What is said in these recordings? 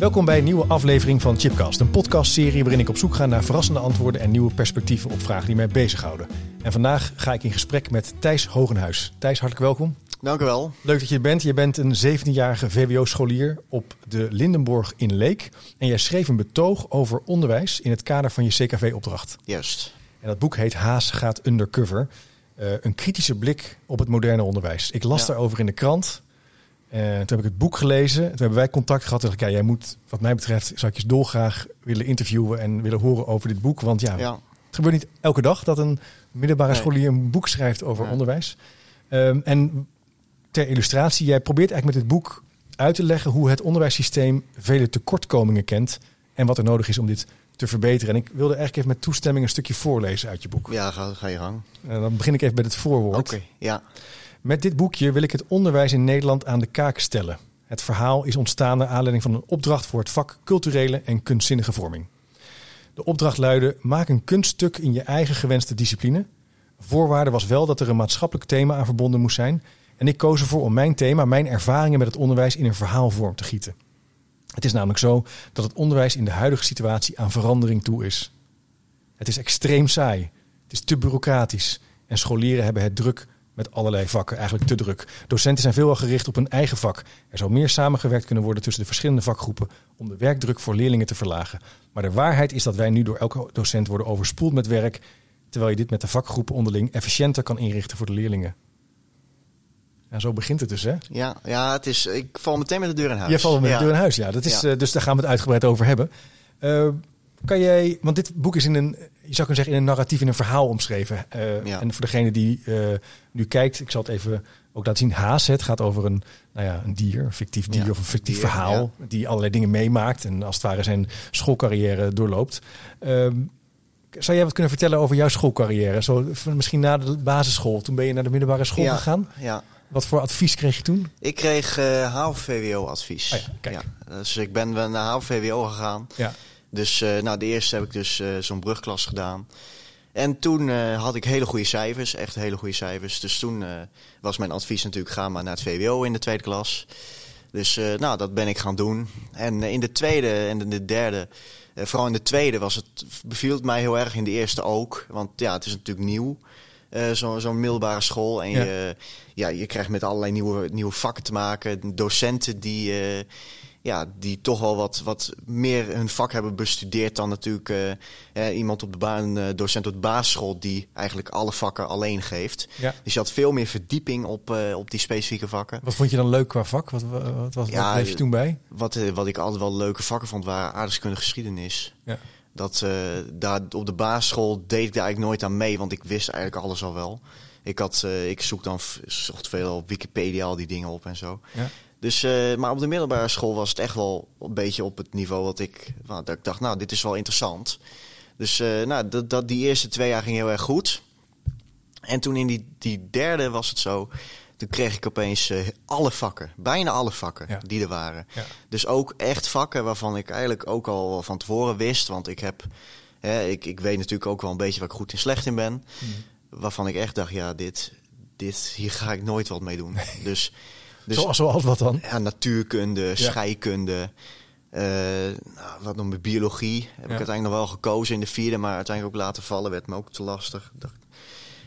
Welkom bij een nieuwe aflevering van Chipcast, een podcastserie waarin ik op zoek ga naar verrassende antwoorden en nieuwe perspectieven op vragen die mij bezighouden. En vandaag ga ik in gesprek met Thijs Hogenhuis. Thijs, hartelijk welkom. Dank u wel. Leuk dat je er bent. Je bent een 17-jarige VWO-scholier op de Lindenborg in Leek. En jij schreef een betoog over onderwijs in het kader van je CKV-opdracht. Juist. En dat boek heet Haas gaat undercover. Uh, een kritische blik op het moderne onderwijs. Ik las Ja. daarover in de krant. Uh, toen heb ik het boek gelezen. Toen hebben wij contact gehad. Toen dacht ik, ja, jij moet, wat mij betreft, zou ik je dolgraag willen interviewen en willen horen over dit boek. Want ja, Ja. het gebeurt niet elke dag dat een middelbare Nee. scholier een boek schrijft over onderwijs. Um, en ter illustratie, jij probeert eigenlijk met dit boek uit te leggen hoe het onderwijssysteem vele tekortkomingen kent en wat er nodig is om dit te verbeteren. En ik wilde eigenlijk even met toestemming een stukje voorlezen uit je boek. Ja, ga, ga je gang. En dan begin ik even met het voorwoord. Oké, ja. Met dit boekje wil ik het onderwijs in Nederland aan de kaak stellen. Het verhaal is ontstaan naar aanleiding van een opdracht voor het vak culturele en kunstzinnige vorming. De opdracht luidde: maak een kunststuk in je eigen gewenste discipline. Voorwaarde was wel dat er een maatschappelijk thema aan verbonden moest zijn. En ik koos ervoor om mijn thema, mijn ervaringen met het onderwijs in een verhaalvorm te gieten. Het is namelijk zo dat het onderwijs in de huidige situatie aan verandering toe is. Het is extreem saai. Het is te bureaucratisch. En scholieren hebben het druk met allerlei vakken, eigenlijk te druk. Docenten zijn veelal gericht op hun eigen vak. Er zou meer samengewerkt kunnen worden tussen de verschillende vakgroepen om de werkdruk voor leerlingen te verlagen. Maar de waarheid is dat wij nu door elke docent worden overspoeld met werk, terwijl je dit met de vakgroepen onderling efficiënter kan inrichten voor de leerlingen. Ja, zo begint het dus, hè? Ja, ja het is, ik val meteen met de deur in huis. Jij valt met ja. de deur in huis, ja. Dat is, Ja. eh, dus daar gaan we het uitgebreid over hebben. Eh, kan jij, want dit boek is in een, je zou kunnen zeggen, in een narratief, in een verhaal omschreven. Eh, Ja. En voor degene die eh, nu kijkt, ik zal het even ook laten zien. Haas, het gaat over een, nou ja, een dier, een fictief dier Ja, of een fictief dier, verhaal. Die allerlei dingen meemaakt en als het ware zijn schoolcarrière doorloopt. Ehm, zou jij wat kunnen vertellen over jouw schoolcarrière? Zo, misschien na de basisschool, toen ben je naar de middelbare school gegaan. Ja. Wat voor advies kreeg je toen? Ik kreeg eh HAVO-VWO-advies. Oh ja. Dus ik ben naar HAVO-VWO gegaan. Ja. Dus eh, nou, de eerste heb ik dus eh, zo'n brugklas gedaan. En toen eh, had ik hele goede cijfers, echt hele goede cijfers. Dus toen was mijn advies natuurlijk, ga maar naar het VWO in de tweede klas. Dus nou, dat ben ik gaan doen. En in de tweede en in de derde, vooral in de tweede was het, beviel het mij heel erg. In de eerste ook, want ja, het is natuurlijk nieuw. zo- Zo'n middelbare school. En Ja. Je, ja, je krijgt met allerlei nieuwe, nieuwe vakken te maken. Docenten die, ja, die toch wel wat, wat meer hun vak hebben bestudeerd dan natuurlijk eh, eh, iemand op de baan, een docent op de basisschool die eigenlijk alle vakken alleen geeft. Ja. Dus je had veel meer verdieping op, eh, op die specifieke vakken. Wat vond je dan leuk qua vak? Wat, wat, wat Ja, bleef je toen bij? Wat, eh, wat ik altijd wel leuke vakken vond, waren aardrijkskunde geschiedenis. Ja. Dat, eh, daar op de basisschool deed ik daar eigenlijk nooit aan mee, want ik wist eigenlijk alles al wel. Ik, had, eh, ik zoek dan zocht veel op Wikipedia al die dingen op en zo. Ja. Dus, eh, maar op de middelbare school was het echt wel een beetje op het niveau wat ik, nou, dat ik dacht, nou, dit is wel interessant. Dus eh, nou, dat, dat, die eerste twee jaar ging heel erg goed. En toen in die, die derde was het zo, toen kreeg ik opeens eh, alle vakken, bijna alle vakken Ja. die er waren. Ja. Dus ook echt vakken waarvan ik eigenlijk ook al van tevoren wist, want ik heb, hè, ik, ik weet natuurlijk ook wel een beetje waar ik goed en slecht in ben. Waarvan ik echt dacht, ja, dit, dit, hier ga ik nooit wat mee doen. Dus, dus Zoals, zoals wat dan? ja, natuurkunde, scheikunde, eh, nou, wat nog met biologie. Heb ik uiteindelijk nog wel gekozen in de vierde, maar uiteindelijk ook laten vallen. Werd me ook te lastig.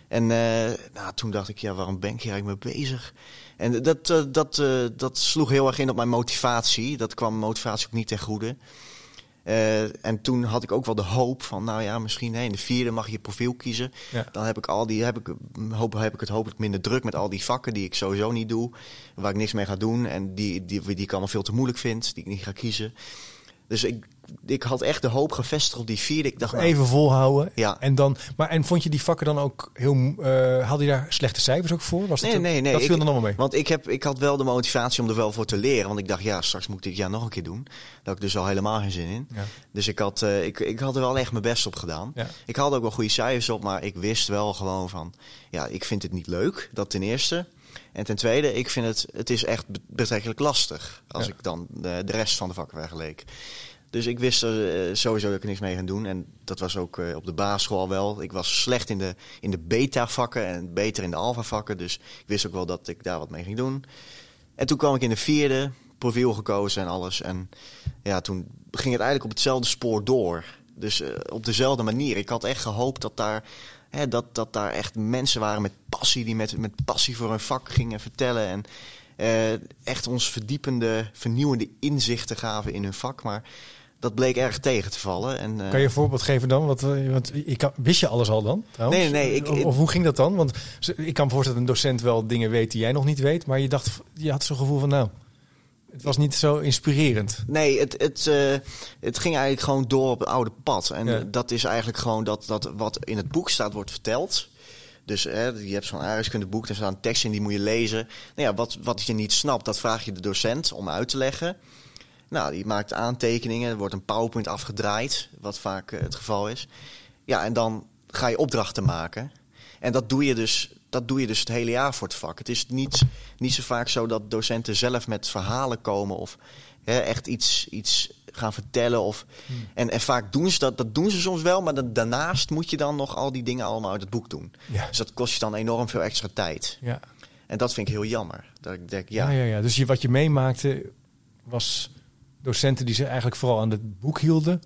En eh, nou, toen dacht ik, ja, waarom ben ik hier eigenlijk mee bezig? En dat, eh, dat, dat sloeg heel erg in op mijn motivatie. Dat kwam mijn motivatie ook niet ten goede. Eh, en toen had ik ook wel de hoop van, nou ja, misschien in de vierde mag je je profiel kiezen. Ja. Dan heb ik al die, heb ik, hoop, heb ik het hopelijk minder druk met al die vakken die ik sowieso niet doe, waar ik niks mee ga doen en die, die, die ik allemaal veel te moeilijk vind, die ik niet ga kiezen. Dus ik, ik had echt de hoop gevestigd op die vierde. Ik dacht, nou, Even volhouden. Ja. En, dan, maar, en vond je die vakken dan ook heel... eh had je daar slechte cijfers ook voor? Was Nee, dat, nee, nee. Dat Ik- viel er allemaal mee. Want ik, heb, ik had wel de motivatie om er wel voor te leren. Want ik dacht, ja, straks moet ik dit jaar nog een keer doen. Daar had ik dus al helemaal geen zin in. Ja. Dus ik had, eh, ik, ik had er wel echt mijn best op gedaan. Ja. Ik had ook wel goede cijfers op, maar ik wist wel gewoon van... Ja, ik vind het niet leuk, dat ten eerste. En ten tweede, ik vind het, het is echt be- betrekkelijk lastig. Als Ja. ik dan de, de rest van de vakken vergeleek. Dus ik wist er eh, sowieso dat ik niks mee ging doen. En dat was ook eh, op de basisschool wel. Ik was slecht in de, in de beta-vakken en beter in de alpha-vakken. Dus ik wist ook wel dat ik daar wat mee ging doen. En toen kwam ik in de vierde, profiel gekozen en alles. En ja, toen ging het eigenlijk op hetzelfde spoor door. Dus eh, op dezelfde manier. Ik had echt gehoopt dat daar, hè, dat, dat daar echt mensen waren met passie... die met, met passie voor hun vak gingen vertellen... En, echt ons verdiepende, vernieuwende inzichten gaven in hun vak. Maar dat bleek erg tegen te vallen. En, eh, Kan je een voorbeeld geven dan? Want, eh, want ik kan, wist je alles al dan? Trouwens? Nee, nee, ik- of, of hoe ging dat dan? Want ik kan me voorstellen dat een docent wel dingen weet die jij nog niet weet. Maar je dacht, je had zo'n gevoel van nou, het was niet zo inspirerend. Nee, het, het, eh, het ging eigenlijk gewoon door op het oude pad. En Ja. dat is eigenlijk gewoon dat, dat wat in het boek staat wordt verteld. Dus hè, je hebt zo'n aardrijkskundeboek, daar staan teksten in, die moet je lezen. Nou ja, wat, wat je niet snapt, dat vraag je de docent om uit te leggen. Nou, die maakt aantekeningen, er wordt een PowerPoint afgedraaid, wat vaak eh, het geval is. Ja, en dan ga je opdrachten maken. En dat doe je dus, dat doe je dus het hele jaar voor het vak. Het is niet, niet zo vaak zo dat docenten zelf met verhalen komen of hè, echt iets, iets gaan vertellen. Of, en, en vaak doen ze dat, dat doen ze soms wel, maar dan, daarnaast moet je dan nog al die dingen allemaal uit het boek doen. Ja. Dus dat kost je dan enorm veel extra tijd. Ja. En dat vind ik heel jammer. Dat ik denk, ja, Ja, ja, ja. Dus je, wat je meemaakte was docenten die zich eigenlijk vooral aan het boek hielden.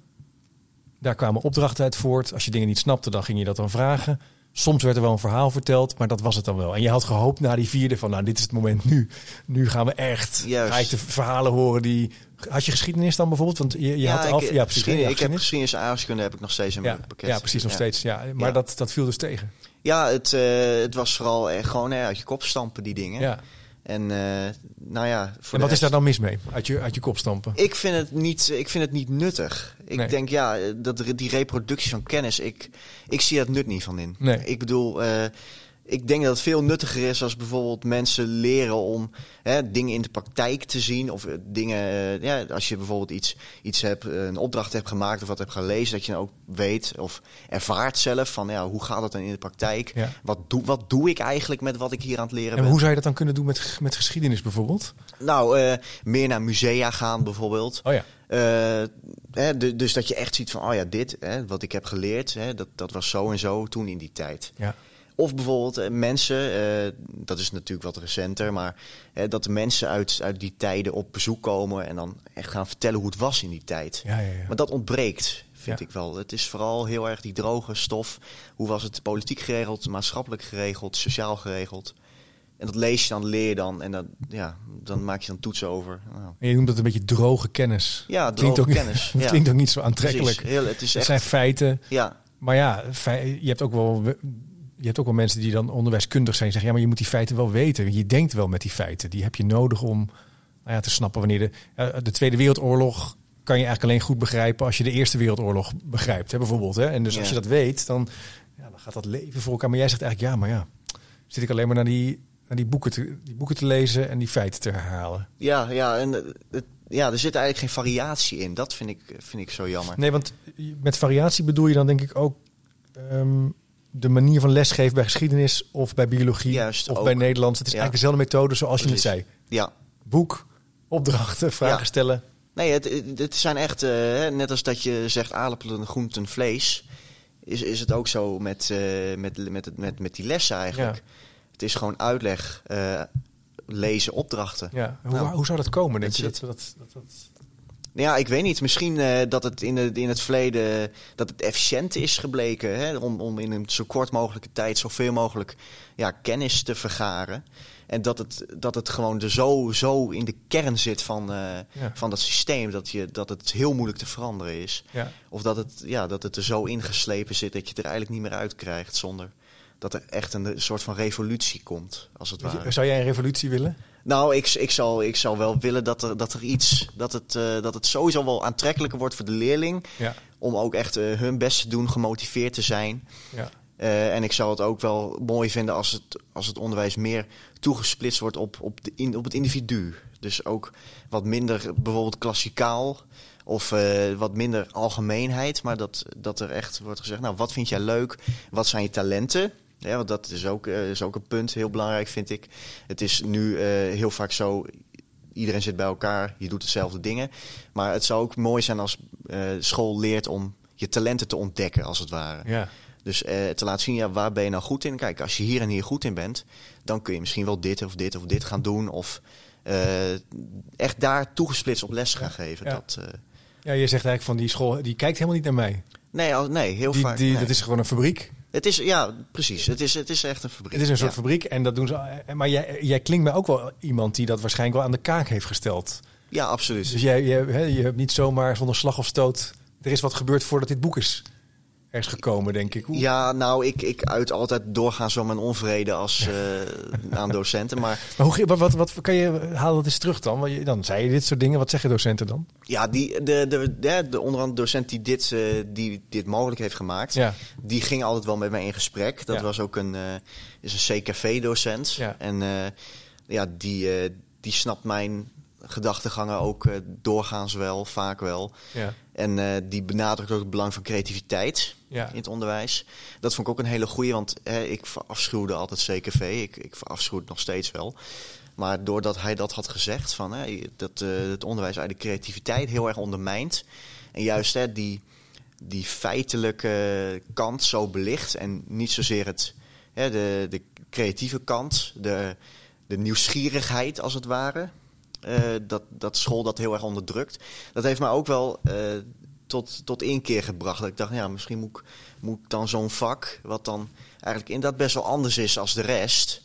Daar kwamen opdrachten uit voort. Als je dingen niet snapte, dan ging je dat dan vragen. Soms werd er wel een verhaal verteld, maar dat was het dan wel. En je had gehoopt na die vierde van, nou, dit is het moment nu. Nu gaan we echt. Juist. Ga ik de verhalen horen die... Had je geschiedenis dan bijvoorbeeld? Want je, je had ik, af... Ja, precies. geschiedenis- Ja, ik heb geschiedenis. en aardrijkskunde heb ik nog steeds in ja, mijn pakket. ja, precies, nog steeds. Ja. Maar. Dat, dat viel dus tegen. Ja, het, eh, het was vooral echt gewoon hè, uit je kop stampen, die dingen. Ja. En eh, nou ja, voor En wat is daar dan mis mee? Uit je, uit je kop stampen? Ik vind het niet, ik vind het niet nuttig. Ik Nee. denk, ja, dat, die reproductie van kennis, ik, ik zie het nut niet van in. Nee. Ik bedoel, eh, ik denk dat het veel nuttiger is als bijvoorbeeld mensen leren om hè, dingen in de praktijk te zien. Of eh, dingen, eh, ja, als je bijvoorbeeld iets, iets hebt, eh, een opdracht hebt gemaakt of wat hebt gelezen, dat je dan ook weet of ervaart zelf van, ja, hoe gaat dat dan in de praktijk? Ja. Wat, doe, wat doe ik eigenlijk met wat ik hier aan het leren En ben? hoe zou je dat dan kunnen doen met, met geschiedenis bijvoorbeeld? Nou, meer naar musea gaan bijvoorbeeld. Oh ja. Hè, du- dus dat je echt ziet van, oh ja, dit, hè, wat ik heb geleerd, hè, dat, dat was zo en zo toen in die tijd. Ja. Of bijvoorbeeld eh, mensen, eh, dat is natuurlijk wat recenter, maar hè, dat de mensen uit, uit die tijden op bezoek komen en dan echt gaan vertellen hoe het was in die tijd. Ja, ja, ja. Maar dat ontbreekt, vind Ja. ik wel. Het is vooral heel erg die droge stof. Hoe was het politiek geregeld, maatschappelijk geregeld, sociaal geregeld? En dat lees je dan, leer je dan en dan, ja, dan maak je dan toetsen over. Nou, En je noemt dat een beetje droge kennis. ja, Klinkt droge ook, kennis. Het ja. klinkt ook niet zo aantrekkelijk. Heel, het is Het zijn feiten. ja, Maar ja, je hebt ook wel. Je hebt ook wel mensen die dan onderwijskundig zijn. Zeggen ja, maar je moet die feiten wel weten. Je denkt wel met die feiten. Die heb je nodig om nou ja, te snappen wanneer de, de Tweede Wereldoorlog kan je eigenlijk alleen goed begrijpen als je de Eerste Wereldoorlog begrijpt, hè, bijvoorbeeld. Hè? En dus als je dat weet, dan, ja, dan gaat dat leven voor elkaar. Maar jij zegt eigenlijk ja, maar ja, zit ik alleen maar naar die, naar die, boeken, te, die boeken te lezen en die feiten te herhalen. ja, ja, en eh, het, ja, er zit eigenlijk geen variatie in. Dat vind ik, vind ik zo jammer. Nee, want met variatie bedoel je dan denk ik ook ehm, de manier van lesgeven bij geschiedenis of bij biologie Juist, of ook. bij Nederlands. Het is Ja. eigenlijk dezelfde methode zoals je het zei. Ja, Boek, opdrachten, vragen Ja. stellen. Nee, het, het, zijn echt, eh, net als dat je zegt aardappelen, groenten, vlees, is, is het ook zo met, eh, met, met, het- met, met die lessen eigenlijk. Ja. Het is gewoon uitleg, eh, lezen, opdrachten. Ja. Hoe, Nou, hoe zou dat komen, denk dat je? zit- Dat, dat, dat, dat- Ja, ik weet niet. Misschien eh, dat het in, de, in het verleden dat het efficiënt is gebleken hè, om, om in een zo kort mogelijke tijd zoveel mogelijk ja, kennis te vergaren. En dat het, dat het gewoon er zo, zo in de kern zit van, eh, Ja. van dat systeem dat, je, dat het heel moeilijk te veranderen is. ja. Of dat het, ja, dat het er zo ingeslepen zit dat je het er eigenlijk niet meer uit krijgt zonder dat er echt een soort van revolutie komt, als het ware. Zou jij een revolutie willen? Nou, ik, ik, zou, ik zou wel willen dat er, dat er iets, dat het, uh, dat het sowieso wel aantrekkelijker wordt voor de leerling. Ja. Om ook echt uh, hun best te doen, gemotiveerd te zijn. Ja. Uh, en ik zou het ook wel mooi vinden als het, als het onderwijs meer toegesplitst wordt op, op, de, in, op het individu. Dus ook wat minder bijvoorbeeld klassikaal of uh, wat minder algemeenheid. Maar dat, dat er echt wordt gezegd, nou wat vind jij leuk? Wat zijn je talenten? Ja, want dat is ook, uh, is ook een punt, heel belangrijk vind ik. Het is nu uh, heel vaak zo, iedereen zit bij elkaar, je doet dezelfde dingen. Maar het zou ook mooi zijn als uh, school leert om je talenten te ontdekken, als het ware. Ja. Dus te laten zien, ja, waar ben je nou goed in? Kijk, als je hier en hier goed in bent, dan kun je misschien wel dit of dit of dit gaan doen. Of echt daar toegesplitst op les gaan geven. Ja. Dat, ja, je zegt eigenlijk van die school, die kijkt helemaal niet naar mij. Nee, al, nee heel die, vaak. Die, nee. Dat is gewoon een fabriek. Het is, ja, precies. Het is, het is echt een fabriek. Het is een soort ja. fabriek en dat doen ze. Maar jij, jij klinkt mij ook wel iemand die dat waarschijnlijk wel aan de kaak heeft gesteld. Ja, absoluut. Dus jij, je, je hebt niet zomaar zonder slag of stoot. Er is wat gebeurd voordat dit boek is er is gekomen, denk ik. Hoe? Ja, nou, ik, ik uit altijd doorgaan zo mijn onvrede als uh, aan docenten. Maar, maar hoe, wat, wat, wat kan je haal dat eens terug dan? Want je, dan zei je dit soort dingen. Wat zeggen docenten dan? Ja, die, de, de, de, de onder andere docent die dit, uh, die dit mogelijk heeft gemaakt, ja. die ging altijd wel met mij in gesprek. Dat ja. was ook een, uh, is een CKV-docent. Ja. En ja, die, die snapt mijn gedachtegangen ook uh, doorgaans wel, vaak wel. Ja. En uh, die benadrukt ook het belang van creativiteit ja. in het onderwijs. Dat vond ik ook een hele goeie, want hè, ik verafschuwde altijd CKV. Ik, ik verafschuw het nog steeds wel. Maar doordat hij dat had gezegd, van, hè, dat uh, het onderwijs eigenlijk de creativiteit heel erg ondermijnt. En juist hè, die, die feitelijke kant zo belicht en niet zozeer het, hè, de, de creatieve kant, de, de nieuwsgierigheid als het ware. Uh, dat, dat school dat heel erg onderdrukt. Dat heeft mij ook wel uh, tot, tot inkeer gebracht. Dat ik dacht, ja, misschien moet ik, moet ik dan zo'n vak, wat dan eigenlijk inderdaad best wel anders is als de rest.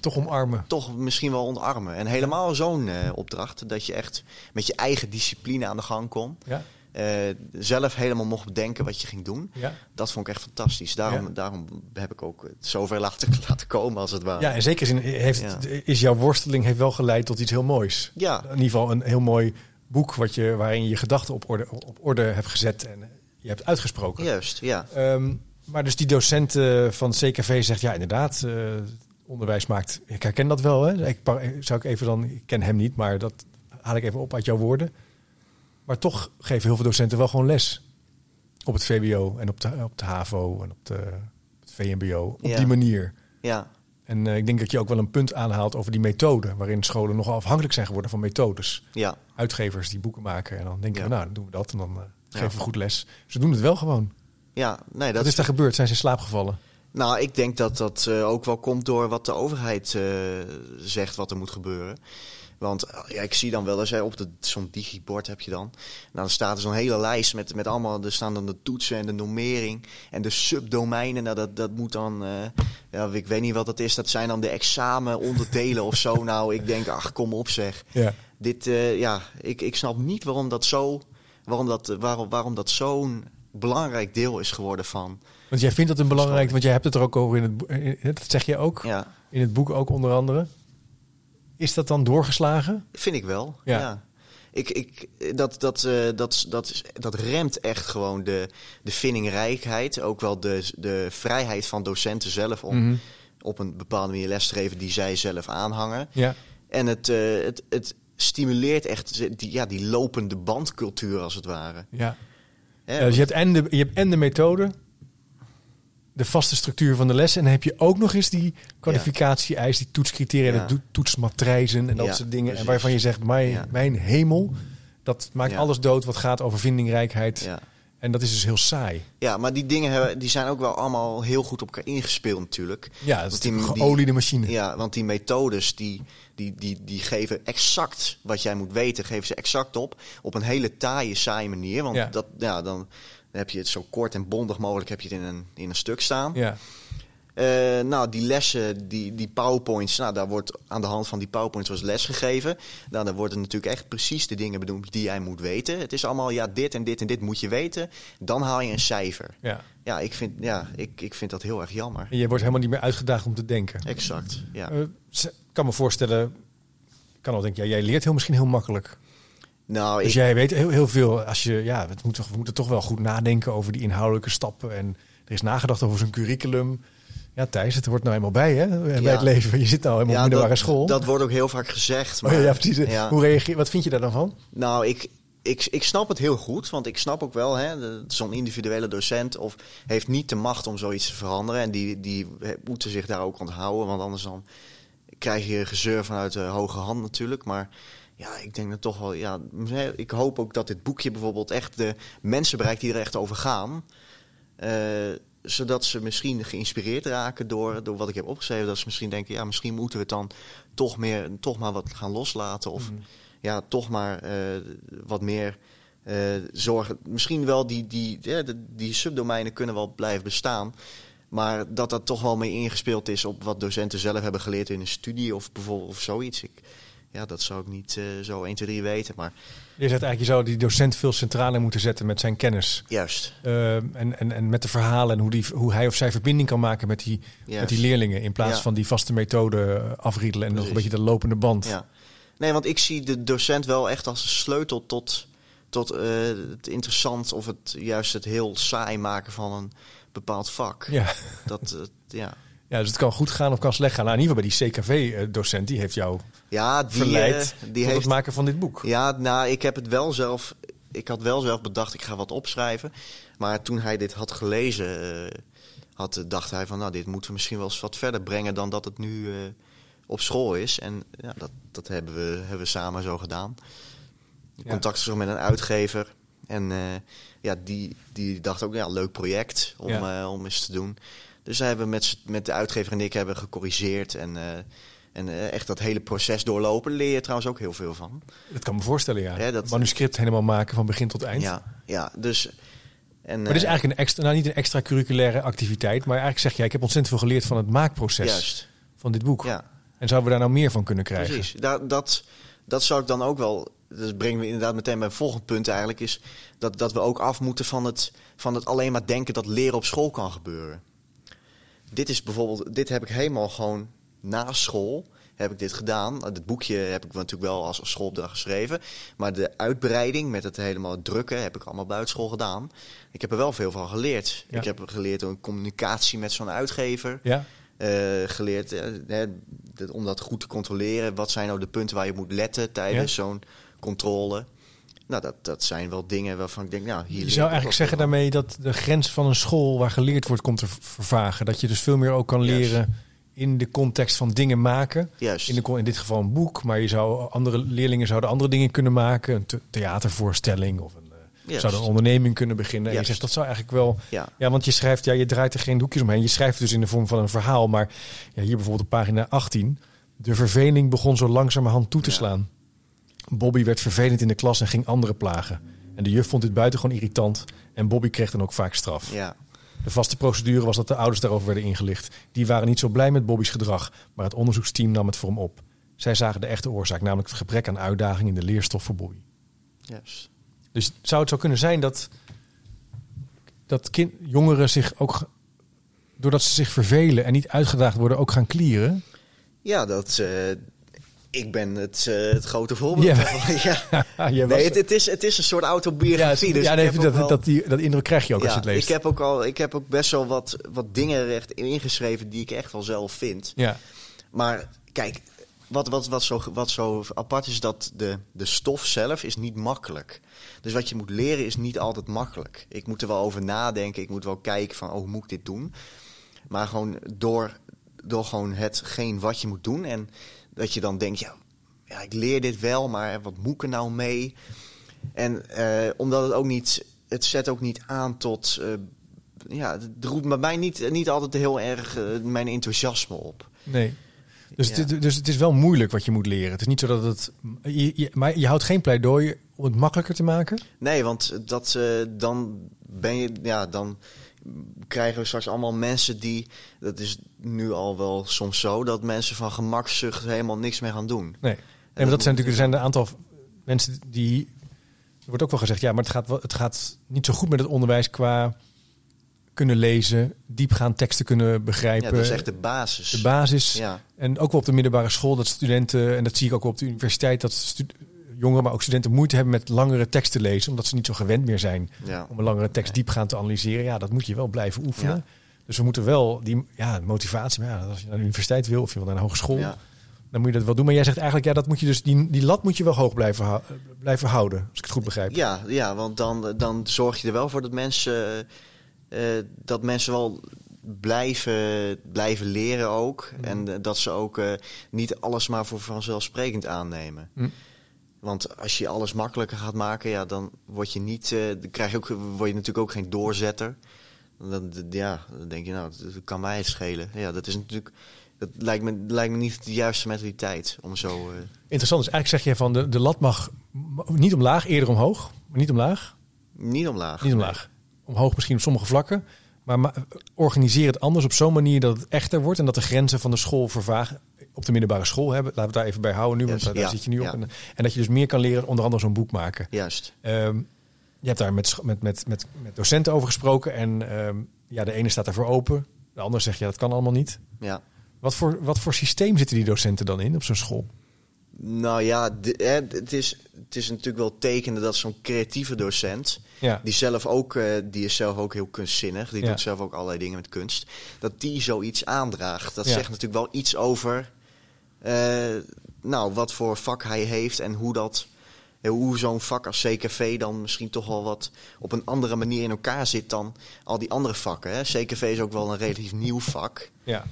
Toch omarmen. Toch misschien wel omarmen. En helemaal zo'n uh, opdracht, dat je echt met je eigen discipline aan de gang kon. Ja. Uh, zelf helemaal mocht bedenken wat je ging doen. Ja. Dat vond ik echt fantastisch. Daarom, daarom heb ik ook zover laten, laten komen als het ware. Ja, in zekere zin heeft, is jouw worsteling heeft wel geleid tot iets heel moois. Ja. In ieder geval een heel mooi boek wat je, waarin je je gedachten op orde, op orde hebt gezet en je hebt uitgesproken. Juist, ja. Um, maar dus die docent van CKV zegt, ja inderdaad, uh, onderwijs maakt... Ik herken dat wel, hè. Ik, zou ik even dan... Ik ken hem niet, maar dat haal ik even op uit jouw woorden. Maar toch geven heel veel docenten wel gewoon les. Op het VWO en op de, op de HAVO en op de, het VMBO. Op ja. die manier. Ja. En uh, ik denk dat je ook wel een punt aanhaalt over die methode. Waarin scholen nogal afhankelijk zijn geworden van methodes. Ja. Uitgevers die boeken maken. En dan denken ja. we, nou, dan doen we dat. En dan uh, geven we goed les. Ze doen het wel gewoon. Ja, nee, dat Wat is daar gebeurd? Zijn ze in slaap gevallen? Nou, ik denk dat dat uh, ook wel komt door wat de overheid zegt wat er moet gebeuren. Want ja, ik zie dan wel eens, op zo'n digibord heb je dan. Dan staat er zo'n hele lijst met, met allemaal, er staan dan de toetsen en de normering en de subdomeinen. Nou, dat, dat moet dan, uh, ja, ik weet niet wat dat is, dat zijn dan de examenonderdelen of zo. Nou, ik denk, ach, kom op zeg. Ja. Dit, uh, ja, ik, ik snap niet waarom dat zo, waarom dat, waarom, waarom dat zo'n belangrijk deel is geworden van. Want jij vindt dat een belangrijk, want jij hebt het er ook over in het, in, dat zeg je ook, ja. in het boek ook onder andere. Is dat dan doorgeslagen? Vind ik wel. Ja. ja. Ik, ik, dat, dat, uh, dat, dat, dat remt echt gewoon de, de vindingrijkheid. Ook wel de, de vrijheid van docenten zelf om Mhm. op een bepaalde manier les te geven die zij zelf aanhangen. Ja. En het, uh, het, het stimuleert echt die, ja, die lopende bandcultuur als het ware. Ja. Hè, Ja, dus je hebt, en de, je hebt en de methode, de vaste structuur van de les. En dan heb je ook nog eens die kwalificatie-eis, die toetscriteria, Ja. de toetsmatrijzen en dat Ja, soort dingen. precies. En waarvan je zegt, mijn, Ja. mijn hemel, dat maakt alles dood wat gaat over vindingrijkheid. En dat is dus heel saai. ja, maar die dingen hebben, die zijn ook wel allemaal heel goed op elkaar ingespeeld natuurlijk. Ja, dat is die- een geoliede machine. Ja, want die methodes die, die, die, die geven exact wat jij moet weten, geven ze exact op. Op een hele taaie, saaie manier. Want Ja. Dat, ja, dan heb je het zo kort en bondig mogelijk heb je het in een, in een stuk staan. Ja. Eh, nou, die lessen, die, die powerpoints, nou, daar wordt aan de hand van die powerpoints was les gegeven. Nou, dan worden natuurlijk echt precies de dingen bedoeld die jij moet weten. Het is allemaal, ja, dit en dit en dit moet je weten. Dan haal je een cijfer. ja. Ja, ik vind, ja, ik, ik vind dat heel erg jammer. En je wordt helemaal niet meer uitgedaagd om te denken. Exact, ja. Ik kan me voorstellen, kan al denken, ja, jij leert heel misschien heel makkelijk. Nou, Dus ik, jij weet heel, heel veel. Als je, ja, het moet, we moeten toch wel goed nadenken over die inhoudelijke stappen. En er is nagedacht over zo'n curriculum. Ja, Thijs, het hoort nou eenmaal bij, hè? Bij Ja. het leven. Je zit nou helemaal op middelbare dat, school. dat wordt ook heel vaak gezegd. Oh, Maar, ja, precies. ja. Hoe reageer, wat vind je daar dan van? Nou, ik, ik, ik snap het heel goed. Want ik snap ook wel, zo'n individuele docent of heeft niet de macht om zoiets te veranderen. En die, die moeten zich daar ook onthouden. Want anders dan krijg je gezeur vanuit de hoge hand natuurlijk. Maar ja, ik denk dat toch wel. Ja, ik hoop ook dat dit boekje bijvoorbeeld echt de mensen bereikt die er echt over gaan. Eh, zodat ze misschien geïnspireerd raken door, door wat ik heb opgeschreven. Dat ze misschien denken, ja, misschien moeten we het dan toch, meer, toch maar wat gaan loslaten. Of ja, toch maar eh, wat meer eh, zorgen. Misschien wel die, die, ja, die subdomeinen kunnen wel blijven bestaan. Maar dat dat toch wel mee ingespeeld is op wat docenten zelf hebben geleerd in een studie of bijvoorbeeld of zoiets. Ik, ja, dat zou ik niet eh, zo 1, 2, 3 weten. Maar Je zegt eigenlijk, je zou die docent veel centraler moeten zetten met zijn kennis. juist. Eh, en, en, en met de verhalen en hoe, die, hoe hij of zij verbinding kan maken met die, met die leerlingen. In plaats Ja. van die vaste methode eh, afriedelen en nog een beetje de lopende band. Ja. Nee, want ik zie de docent wel echt als een sleutel tot, tot het interessant of het juist het heel saai maken van een bepaald vak. Ja. Dat, ja. Ja, dus het kan goed gaan of kan slecht gaan. Nou, in ieder geval bij die CKV-docent, die heeft jou Ja, die, verleid eh, die tot heeft het maken van dit boek. Ja, nou, ik heb het wel zelf. Ik had wel zelf bedacht, ik ga wat opschrijven. Maar toen hij dit had gelezen, eh, had, dacht hij van, nou, dit moeten we misschien wel eens wat verder brengen dan dat het nu eh, op school is. En ja, dat, dat hebben, we, hebben we samen zo gedaan. Ja. Contact gezocht met een uitgever. En eh, ja, die, die dacht ook, ja, leuk project om, Ja. eh, om eens te doen. Dus hij hebben met, met de uitgever en ik hebben gecorrigeerd en... eh, en eh, echt dat hele proces doorlopen leer je trouwens ook heel veel van. Dat kan me voorstellen, ja. Ja, dat- Manuscript helemaal maken van begin tot eind. Ja, ja dus. En, Maar dit is eh, eigenlijk een extra, nou niet een extra curriculaire activiteit, maar eigenlijk zeg jij, ik heb ontzettend veel geleerd van het maakproces Juist, van dit boek. ja, En zouden we daar nou meer van kunnen krijgen? precies. Dat, dat, dat zou ik dan ook wel. Dat brengen we inderdaad meteen bij het volgende punt eigenlijk. Is dat, dat we ook af moeten van het, van het alleen maar denken dat leren op school kan gebeuren. Dit is bijvoorbeeld. Dit heb ik helemaal gewoon na school. Heb ik dit gedaan. Het boekje heb ik natuurlijk wel als schoolopdracht geschreven. Maar de uitbreiding met het helemaal drukken heb ik allemaal buitenschool gedaan. Ik heb er wel veel van geleerd. Ja. Ik heb geleerd door een communicatie met zo'n uitgever. Ja? eh, geleerd eh, om dat goed te controleren. Wat zijn nou de punten waar je moet letten tijdens zo'n controle? Nou, dat, dat zijn wel dingen waarvan ik denk, nou, hier. Je zou eigenlijk zeggen daarmee dat de grens van een school waar geleerd wordt komt te vervagen. Dat je dus veel meer ook kan leren in de context van dingen maken. In, de, in dit geval een boek, maar je zou andere leerlingen zouden andere dingen kunnen maken. Een the- theatervoorstelling of een, eh, zouden een onderneming kunnen beginnen. En je zegt dat zou eigenlijk wel. Ja, Ja, want je schrijft, ja, je draait er geen doekjes omheen. Je schrijft dus in de vorm van een verhaal. Maar ja, hier bijvoorbeeld op pagina 18. De verveling begon zo langzamerhand toe te Ja. slaan. Bobby werd vervelend in de klas en ging anderen plagen. En de juf vond dit buitengewoon irritant. En Bobby kreeg dan ook vaak straf. ja, De vaste procedure was dat de ouders daarover werden ingelicht. Die waren niet zo blij met Bobby's gedrag, maar het onderzoeksteam nam het voor hem op. Zij zagen de echte oorzaak, namelijk het gebrek aan uitdaging in de leerstof voor Bobby. juist. Dus zou het zo kunnen zijn dat, dat kind, jongeren zich ook, doordat ze zich vervelen en niet uitgedaagd worden, ook gaan klieren? Ja, dat. eh, ik ben het, eh, het grote voorbeeld. Ja. ja. Was- Nee, het, het, is, het is een soort ja, autobiografie. dus ja, nee, heb ook dat, dat, die, dat indruk krijg je ook als je het leest. Ik heb ook al, ik heb ook best wel wat, wat dingen echt ingeschreven die ik echt wel zelf vind. ja. Maar kijk, wat, wat, wat, zo, wat zo apart is, dat de, de stof zelf is niet makkelijk. Dus wat je moet leren is niet altijd makkelijk. Ik moet er wel over nadenken. Ik moet wel kijken van, oh, hoe moet ik dit doen? Maar gewoon door, door gewoon hetgeen wat je moet doen. En dat je dan denkt, ja, ja ik leer dit wel, maar wat moet ik er nou mee? En eh, omdat het ook niet, het zet ook niet aan tot, eh, ja, het roept bij mij niet, niet altijd heel erg eh, mijn enthousiasme op. Nee. Dus, Ja. het, dus het is wel moeilijk wat je moet leren. Het is niet zo dat het. Je, je- maar je houdt geen pleidooi om het makkelijker te maken. Nee, want dat, dan ben je, ja, dan krijgen we straks allemaal mensen die, dat is nu al wel soms zo, dat mensen van gemakzucht helemaal niks meer gaan doen. Nee. Nee, maar dat zijn natuurlijk er zijn een aantal mensen die. Er wordt ook wel gezegd, ja, maar het gaat, wel, het gaat niet zo goed met het onderwijs qua, kunnen lezen, diepgaand teksten kunnen begrijpen. Ja, dat is echt de basis. De basis. Ja. En ook wel op de middelbare school dat studenten, en dat zie ik ook op de universiteit, dat jongeren, maar ook studenten moeite hebben met langere teksten lezen, omdat ze niet zo gewend meer zijn Ja. om een langere tekst diepgaand te analyseren. Ja, dat moet je wel blijven oefenen. Ja. Dus we moeten wel die ja, motivatie, maar ja, als je naar de universiteit wil of je wil naar een hogeschool, Ja. dan moet je dat wel doen. Maar jij zegt eigenlijk, ja, dat moet je dus, die, die lat moet je wel hoog blijven, hou- blijven houden, als ik het goed begrijp. Ja, ja, want dan, dan zorg je er wel voor dat mensen, eh, dat mensen wel blijven, blijven leren ook. Mhm. En eh, dat ze ook eh, niet alles maar voor vanzelfsprekend aannemen. Hm. Want als je alles makkelijker gaat maken, ja, dan word je niet, eh, dan krijg je ook, word je natuurlijk ook geen doorzetter. Dan, ja, dan denk je, nou, dat kan mij het schelen. Ja, dat is natuurlijk, dat lijkt me, lijkt me niet de juiste mentaliteit om zo. eh, Interessant, dus eigenlijk zeg je van de, de lat mag niet omlaag, eerder omhoog, maar niet omlaag. niet omlaag. Niet omlaag. Omhoog misschien op sommige vlakken. Maar ma- organiseer het anders op zo'n manier dat het echter wordt. En dat de grenzen van de school vervagen. Op de middelbare school hebben. Laten we het daar even bij houden nu. Want daar, zit je nu op. En, en dat je dus meer kan leren. Onder andere zo'n boek maken. Juist. Ehm, je hebt daar met, met, met, met, met docenten over gesproken. En ehm, ja, de ene staat daarvoor open. De ander zegt ja, dat kan allemaal niet. Ja. Wat voor, wat voor systeem zitten die docenten dan in op zo'n school? Nou ja, het, is, het is natuurlijk wel tekenen dat zo'n creatieve docent, Ja, die zelf ook, eh, die is zelf ook heel kunstzinnig, die Ja. doet zelf ook allerlei dingen met kunst, dat die zoiets aandraagt. Dat Ja. zegt natuurlijk wel iets over, nou, wat voor vak hij heeft en hoe dat, eh, hoe zo'n vak als CKV dan misschien toch wel wat op een andere manier in elkaar zit dan al die andere vakken. Hè. CKV is ook wel een relatief nieuw vak. ja.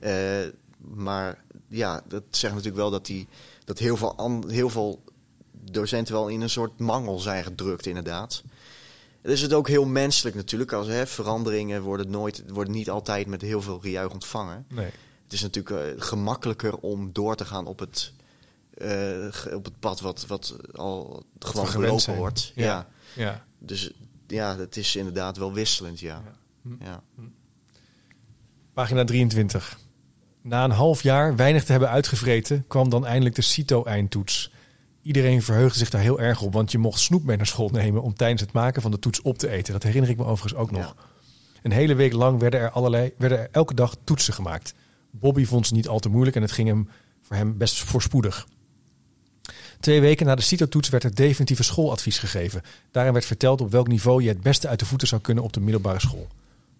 Eh, maar ja, dat zegt natuurlijk wel dat, die, dat heel, veel heel veel docenten wel in een soort mangel zijn gedrukt, inderdaad. Het is het ook heel menselijk natuurlijk. Als, hè, veranderingen worden, nooit, worden niet altijd met heel veel gejuich ontvangen. Nee. Het is natuurlijk eh, gemakkelijker om door te gaan op het, eh, op het pad wat, wat al gewoon zijn. wordt. Ja. Ja. Ja. Dus ja, het is inderdaad wel wisselend, ja. Ja. ja. Pagina 23. Na een half jaar weinig te hebben uitgevreten, kwam dan eindelijk de CITO-eindtoets. Iedereen verheugde zich daar heel erg op, want je mocht snoep mee naar school nemen om tijdens het maken van de toets op te eten. Dat herinner ik me overigens ook nog. Ja. Een hele week lang werden er, allerlei, werden er elke dag toetsen gemaakt. Bobby vond ze niet al te moeilijk en het ging hem voor hem best voorspoedig. Twee weken na de CITO-toets werd er definitieve schooladvies gegeven. Daarin werd verteld op welk niveau je het beste uit de voeten zou kunnen op de middelbare school.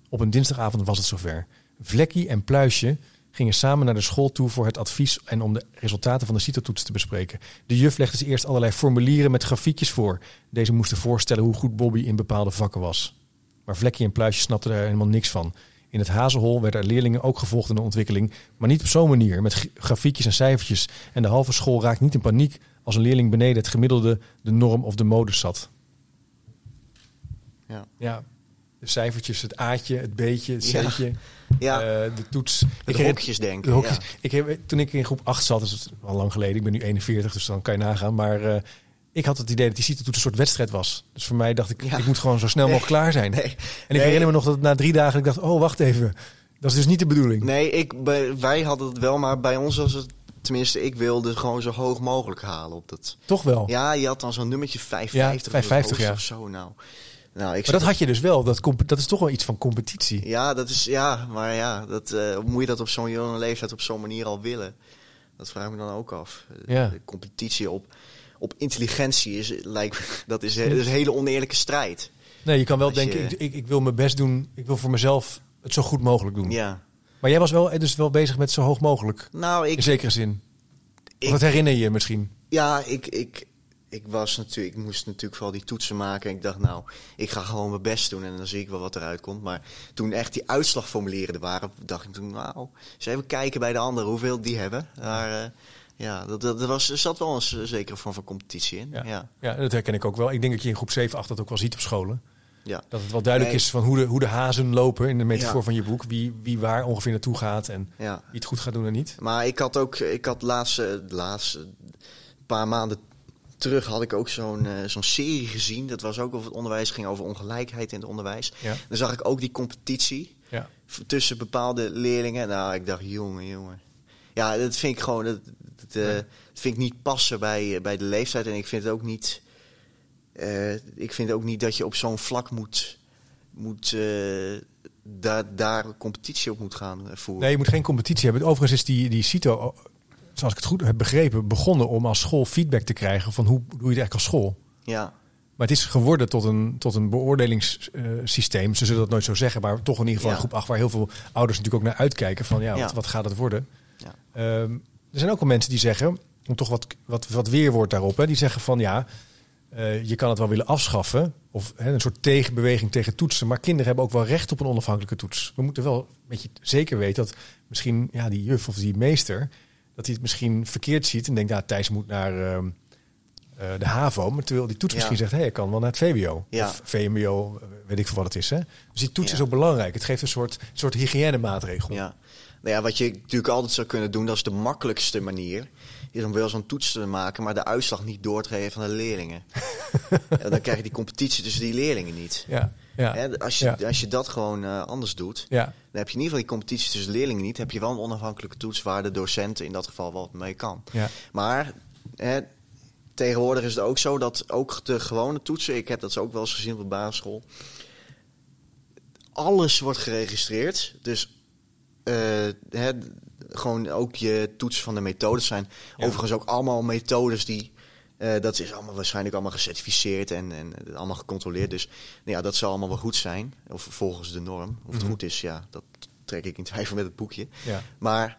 Op een dinsdagavond was het zover. Vlekkie en Pluisje gingen samen naar de school toe voor het advies en om de resultaten van de CITO-toets te bespreken. De juf legde ze eerst allerlei formulieren met grafiekjes voor. Deze moesten voorstellen hoe goed Bobby in bepaalde vakken was. Maar Vlekkie en Pluisje snapten er helemaal niks van. In het hazenhol werden er leerlingen ook gevolgd in de ontwikkeling, maar niet op zo'n manier, met grafiekjes en cijfertjes. En de halve school raakt niet in paniek als een leerling beneden het gemiddelde, de norm of de modus zat. Ja. Ja, de cijfertjes, het A'tje, het B'tje, het Ja. C'tje, Ja, eh, de toets. het herinner- hokjes denken. de hokjes. ja. Ik heb, toen ik in groep 8 zat, dus dat is al lang geleden, ik ben nu 41, dus dan kan je nagaan. Maar eh, ik had het idee dat die CITO een soort wedstrijd was. Dus voor mij dacht ik, Ja. ik moet gewoon zo snel mogelijk klaar zijn. Nee, En ik Nee. herinner me nog dat na drie dagen ik dacht, oh wacht even, dat is dus niet de bedoeling. nee ik, wij hadden het wel, maar bij ons was het... Tenminste, ik wilde gewoon zo hoog mogelijk halen op dat. Toch wel. Ja, je had dan zo'n nummertje 550 Ja, 550, of, zo, ja. of zo. Nou, nou ik Maar dat had je dus wel, dat, dat is toch wel iets van competitie. Ja, dat is, ja, maar ja, dat, eh, moet je dat op zo'n jonge leeftijd op zo'n manier al willen? Dat vraag ik me dan ook af. Eh, Ja. De competitie op, op intelligentie is, lijkt, me- dat is, dat is een hele oneerlijke strijd. Nee, je kan wel Als denken, je- ik, ik, ik wil mijn best doen, ik wil voor mezelf het zo goed mogelijk doen. Ja. Maar jij was wel, dus wel bezig met zo hoog mogelijk, Nou, in ik, zekere zin. ik- dat herinner je je misschien. Ja, ik, ik, ik was natuurlijk, ik moest natuurlijk vooral die toetsen maken. En ik dacht, nou, ik ga gewoon mijn best doen en dan zie ik wel wat eruit komt. Maar toen echt die uitslagformulieren er waren, dacht ik toen, nou, eens even kijken bij de anderen hoeveel die hebben. Maar eh, ja, dat, dat, was, er zat wel een zekere vorm van competitie in. Ja. Ja. dat herken ik ook wel. Ik denk dat je in groep 7, 8 dat ook wel ziet op scholen. ja. Dat het wel duidelijk Nee. is van hoe de, hoe de hazen lopen in de metafoor Ja. van je boek. Wie, wie waar ongeveer naartoe gaat en wie het goed gaat doen en niet. Maar ik had ook, ik had laatste, laatste paar maanden terug had ik ook zo'n eh, zo'n serie gezien. Dat was ook over het onderwijs, ging over ongelijkheid in het onderwijs. Ja. Dan zag ik ook die competitie. Tussen bepaalde leerlingen. Nou, ik dacht, jongen, jongen. Ja, dat vind ik gewoon, dat, eh, Nee. dat vind ik niet passen bij, eh, bij de leeftijd. En ik vind het ook niet, eh, ik vind ook niet dat je op zo'n vlak moet, moet, daar, daar competitie op moet gaan voeren. Nee, je moet geen competitie hebben. Overigens is die, die CITO, zoals ik het goed heb begrepen, begonnen om als school feedback te krijgen van hoe doe je het eigenlijk als school. Ja, Maar het is geworden tot een, tot een beoordelingssysteem. Ze zullen dat nooit zo zeggen, maar toch in ieder geval Ja. een groep 8 waar heel veel ouders natuurlijk ook naar uitkijken van ja, Ja. Wat, wat gaat het worden? Ja. Ehm, er zijn ook wel mensen die zeggen, om toch wat, wat, wat weerwoord daarop, hè, die zeggen van ja, eh, je kan het wel willen afschaffen. Of hè, een soort tegenbeweging tegen toetsen. Maar kinderen hebben ook wel recht op een onafhankelijke toets. We moeten wel een beetje zeker weten dat misschien ja, die juf of die meester, dat hij het misschien verkeerd ziet en denkt, ja, Thijs moet naar ehm, eh, de HAVO. Maar terwijl die toets Ja. misschien zegt, hé, ik kan wel naar het VWO. Ja. Of VMBO, weet ik veel wat het is. Hè? Dus die toets Ja. is ook belangrijk. Het geeft een soort, soort hygiënemaatregel. ja. Nou ja, wat je natuurlijk altijd zou kunnen doen, dat is de makkelijkste manier. Is om wel zo'n toets te maken, maar de uitslag niet door te geven aan de leerlingen. En dan krijg je die competitie tussen die leerlingen niet. Ja, ja, Hè, als, je, Ja. als je dat gewoon eh, anders doet, ja. dan heb je in ieder geval die competitie tussen leerlingen niet. Heb je wel een onafhankelijke toets waar de docenten in dat geval wat mee kan. ja. Maar hè, tegenwoordig is het ook zo dat ook de gewone toetsen, ik heb dat ook wel eens gezien op de basisschool, alles wordt geregistreerd. Dus hè, gewoon ook je toetsen van de methodes zijn Ja. overigens ook allemaal methodes die. eh, dat is allemaal waarschijnlijk allemaal gecertificeerd en, en allemaal gecontroleerd. Dus nou ja, dat zal allemaal wel goed zijn. Of volgens de norm. Of het Mhm. goed is, ja, dat trek ik in twijfel met het boekje. ja. Maar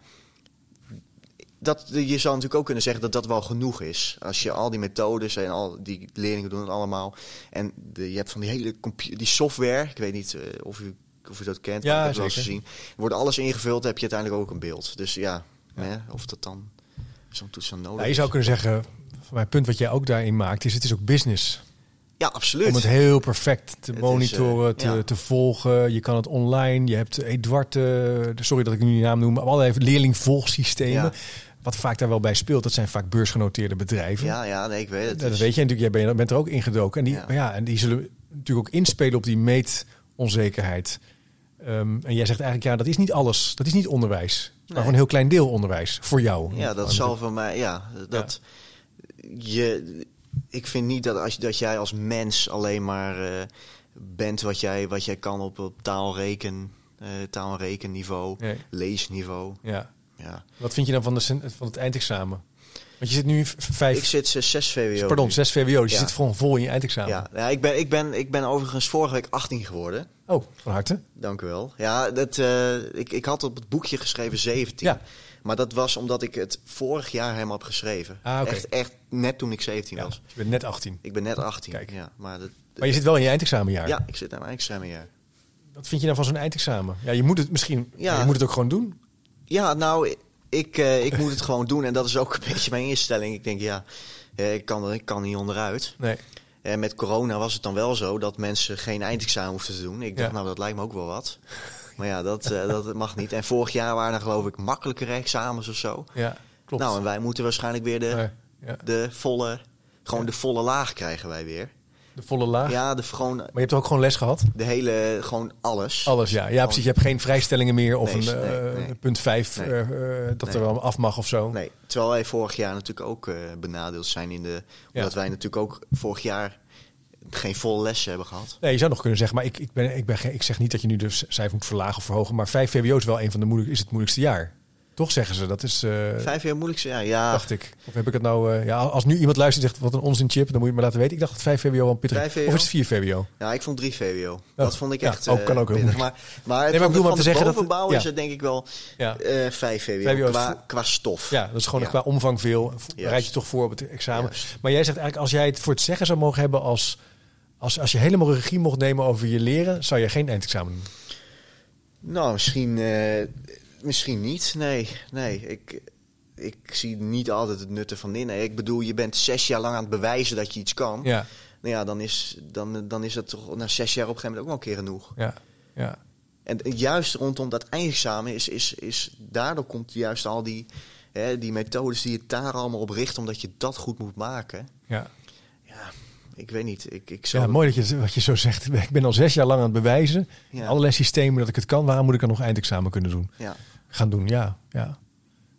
dat, je zou natuurlijk ook kunnen zeggen dat dat wel genoeg is. Als je al die methodes en al die leerlingen doen het allemaal. En de, je hebt van die hele die software. Ik weet niet eh, of, u, of u dat kent. Ja, maar ik heb het wel gezien. Wordt alles ingevuld, heb je uiteindelijk ook een beeld. Dus ja, Ja. Hè, of dat dan zo'n toets dan nodig Nou, je zou is. kunnen zeggen, van mijn punt wat jij ook daarin maakt, is het is ook business. Ja, absoluut. Om het heel perfect te Het is, monitoren, eh, te, ja. te volgen. Je kan het online. Je hebt Eduard, eh, sorry dat ik nu die naam noem, maar allerlei leerlingvolgsystemen. Ja. Wat vaak daar wel bij speelt, dat zijn vaak beursgenoteerde bedrijven. ja, ja, nee, ik weet het. dat Dus- weet je natuurlijk, jij bent, bent er ook ingedoken. En die, ja, en die zullen natuurlijk ook inspelen op die meetonzekerheid. Ehm, en jij zegt eigenlijk, ja, dat is niet alles. Dat is niet onderwijs. Maar gewoon een heel klein deel onderwijs voor jou. Ja, dat zal voor mij, ja, dat je, ik vind niet dat als dat jij als mens alleen maar eh, bent wat jij, wat jij kan op, op taalreken, eh taal- en rekenniveau, Nee. leesniveau. Ja. Ja. Wat vind je dan van, de, van het eindexamen? Want je zit nu vijf, Ik zit 6 VWO. pardon, nu. zes VWO. Dus je zit gewoon vol in je eindexamen. Ja, ja ik, ben, ik, ben, ik ben overigens vorige week 18 geworden. Oh, van harte. Dank u wel. Ja, dat, eh, ik, ik had op het boekje geschreven 17. Ja. Maar dat was omdat ik het vorig jaar helemaal heb geschreven. Ah, echt, echt net toen ik 17 Ja, was. je bent net 18. Ik ben net 18. Kijk. Ja, maar dat, Maar je zit wel in je eindexamenjaar. ja, ik zit aan mijn examenjaar. Wat vind je dan van zo'n eindexamen? Ja, je moet het misschien... Ja. Je moet het ook gewoon doen. Ja, nou, ik, eh, ik moet het gewoon doen. En dat is ook een beetje mijn instelling. Ik denk, ja, eh, ik kan, ik kan niet onderuit. Nee. En met corona was het dan wel zo dat mensen geen eindexamen hoefden te doen. Ik dacht, Ja. nou, dat lijkt me ook wel wat. Maar ja, dat, eh, dat mag niet. En vorig jaar waren er geloof ik makkelijkere examens of zo. Ja, klopt. Nou, en wij moeten waarschijnlijk weer de, Nee, ja. de volle... Gewoon Ja. de volle laag krijgen wij weer. De volle laag. Ja, de, gewoon Maar je hebt ook gewoon les gehad? de hele... Gewoon alles. Alles, ja. Ja, precies. Je hebt geen vrijstellingen meer of Nee, een nee, eh, nee. punt 5 Nee. dat Nee. er wel af mag of zo. Nee, terwijl wij vorig jaar natuurlijk ook eh, benadeeld zijn in de... Omdat wij natuurlijk ook vorig jaar geen volle lessen hebben gehad. Nee, je zou nog kunnen zeggen, maar ik, ik, ben, ik, ben, geen- ik zeg niet dat je nu de cijfer moet verlagen of verhogen. Maar 5 VWO is wel een van de moeilijk, is het moeilijkste jaar. Toch zeggen ze, dat is, eh, Vijf jaar moeilijkste jaar, ja. dacht ik. Of heb ik het nou, eh, ja, als nu iemand luistert en zegt, wat een onzin chip, dan moet je het me laten weten. Ik dacht dat 5 VWO wel een pittig. 5? Of is het 4 VWO? Ja, ik vond drie VWO. dat vond ik ja, echt ook- eh, kan ook pittig. Maar, maar, maar ik bedoel maar te zeggen dat bovenbouw ja. is het denk ik wel Ja. eh vijf VWO, VWO is qua, qua stof. Ja, dat is gewoon Ja. qua omvang veel. Rijd je toch voor op het examen. Maar jij zegt eigenlijk, als jij het voor het zeggen zou mogen hebben als... Als, als je helemaal regie mocht nemen over je leren, zou je geen eindexamen doen. Nou, misschien, misschien niet. Nee, nee. Ik, ik zie niet altijd het nut ervan in. Nee, ik bedoel, je bent zes jaar lang aan het bewijzen dat je iets kan. Ja, Nou ja, dan is, dan, dan is dat toch na zes jaar op een gegeven moment ook wel een keer genoeg. ja, ja. En juist rondom dat eindexamen is, is, is daardoor komt juist al die, hè, die methodes die het daar allemaal op richt, omdat je dat goed moet maken. ja. Ja, ik weet niet. Ik, ik zou Ja, mooi dat je, wat je zo zegt. Ik ben al zes jaar lang aan het bewijzen. Ja. Allerlei systemen dat ik het kan. Waarom moet ik dan nog eindexamen kunnen doen? Ja, Gaan doen, ja. ja.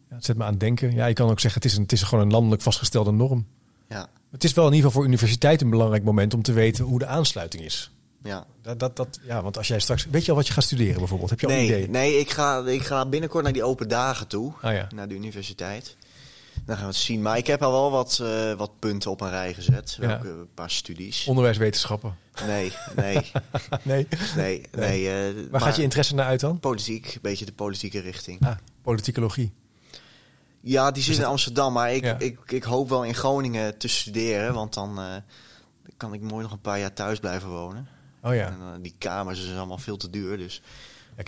ja het zet me aan het denken. Ja, je kan ook zeggen, het is, een, het is gewoon een landelijk vastgestelde norm. ja, Het is wel in ieder geval voor universiteit een belangrijk moment om te weten hoe de aansluiting is. Ja. Dat, dat, dat, ja, want als jij straks... Weet je al wat je gaat studeren bijvoorbeeld? Heb je al een idee? nee ik, ga, ik ga binnenkort naar die open dagen toe. Ah ja. Naar de universiteit. Dan gaan we het zien. Maar ik heb al wel wat, eh, wat punten op een rij gezet. Ja. Ook, eh, een paar studies. Onderwijswetenschappen. Nee, nee, nee. nee. nee eh, Waar maar gaat je interesse naar uit dan? Politiek, een beetje de politieke richting. Ah, politicologie. Ja, die zit in Amsterdam. Maar ik, Ja. ik, ik hoop wel in Groningen te studeren. Want dan kan ik mooi nog een paar jaar thuis blijven wonen. Oh ja. En, die kamers zijn allemaal veel te duur. Dus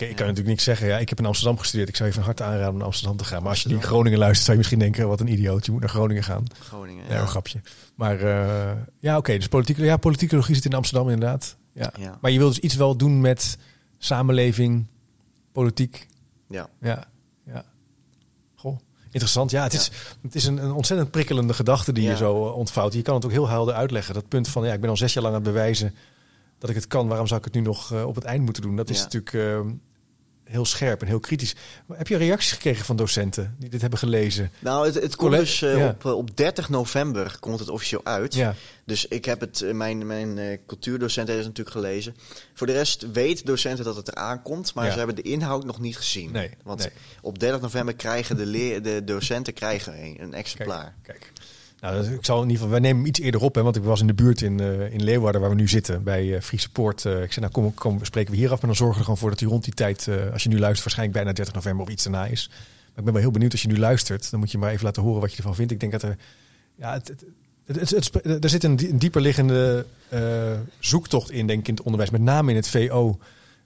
Ik kan natuurlijk niks zeggen. Ja, ik heb in Amsterdam gestudeerd. Ik zou je van harte aanraden om naar Amsterdam te gaan. Maar als je die in Groningen luistert, zou je misschien denken... wat een idioot, je moet naar Groningen gaan. Groningen. Ja, een grapje. Maar eh, ja, oké. dus politiek, ja, politicologie zit in Amsterdam inderdaad. Ja. Ja. Maar je wil dus iets wel doen met samenleving, politiek. ja. Ja, ja. Goh, interessant. Ja, het is, het is een, een ontzettend prikkelende gedachte die je zo eh, ontvouwt. Je kan het ook heel helder uitleggen. Dat punt van, ja, ik ben al zes jaar lang aan het bewijzen dat ik het kan. Waarom zou ik het nu nog eh, op het eind moeten doen? Dat is Ja. natuurlijk eh, heel scherp en heel kritisch. Maar heb je reacties gekregen van docenten die dit hebben gelezen? Nou, het, het komt dus eh, ja. op, eh, op 30 november komt het officieel uit. Ja, Dus ik heb het, mijn, mijn eh, cultuurdocent heeft het natuurlijk gelezen. Voor de rest weet docenten dat het eraan komt, maar Ja. ze hebben de inhoud nog niet gezien. Nee, Want nee. op 30 november krijgen de, leer, de docenten krijgen een, een exemplaar. Kijk, kijk. Nou, ik zal in ieder geval, wij nemen hem iets eerder op, hè, want ik was in de buurt in, eh, in Leeuwarden, waar we nu zitten, bij eh Friese Poort. Eh, ik zei, nou kom, kom, spreken we hier af, maar dan zorgen we er gewoon voor dat hij rond die tijd, als je nu luistert, waarschijnlijk bijna 30 november of iets daarna is. Maar ik ben wel heel benieuwd als je nu luistert, dan moet je maar even laten horen wat je ervan vindt. Ik denk dat er, ja, het, het, het, er zit een, een dieper liggende eh, zoektocht in, denk ik, in het onderwijs, met name in het VO.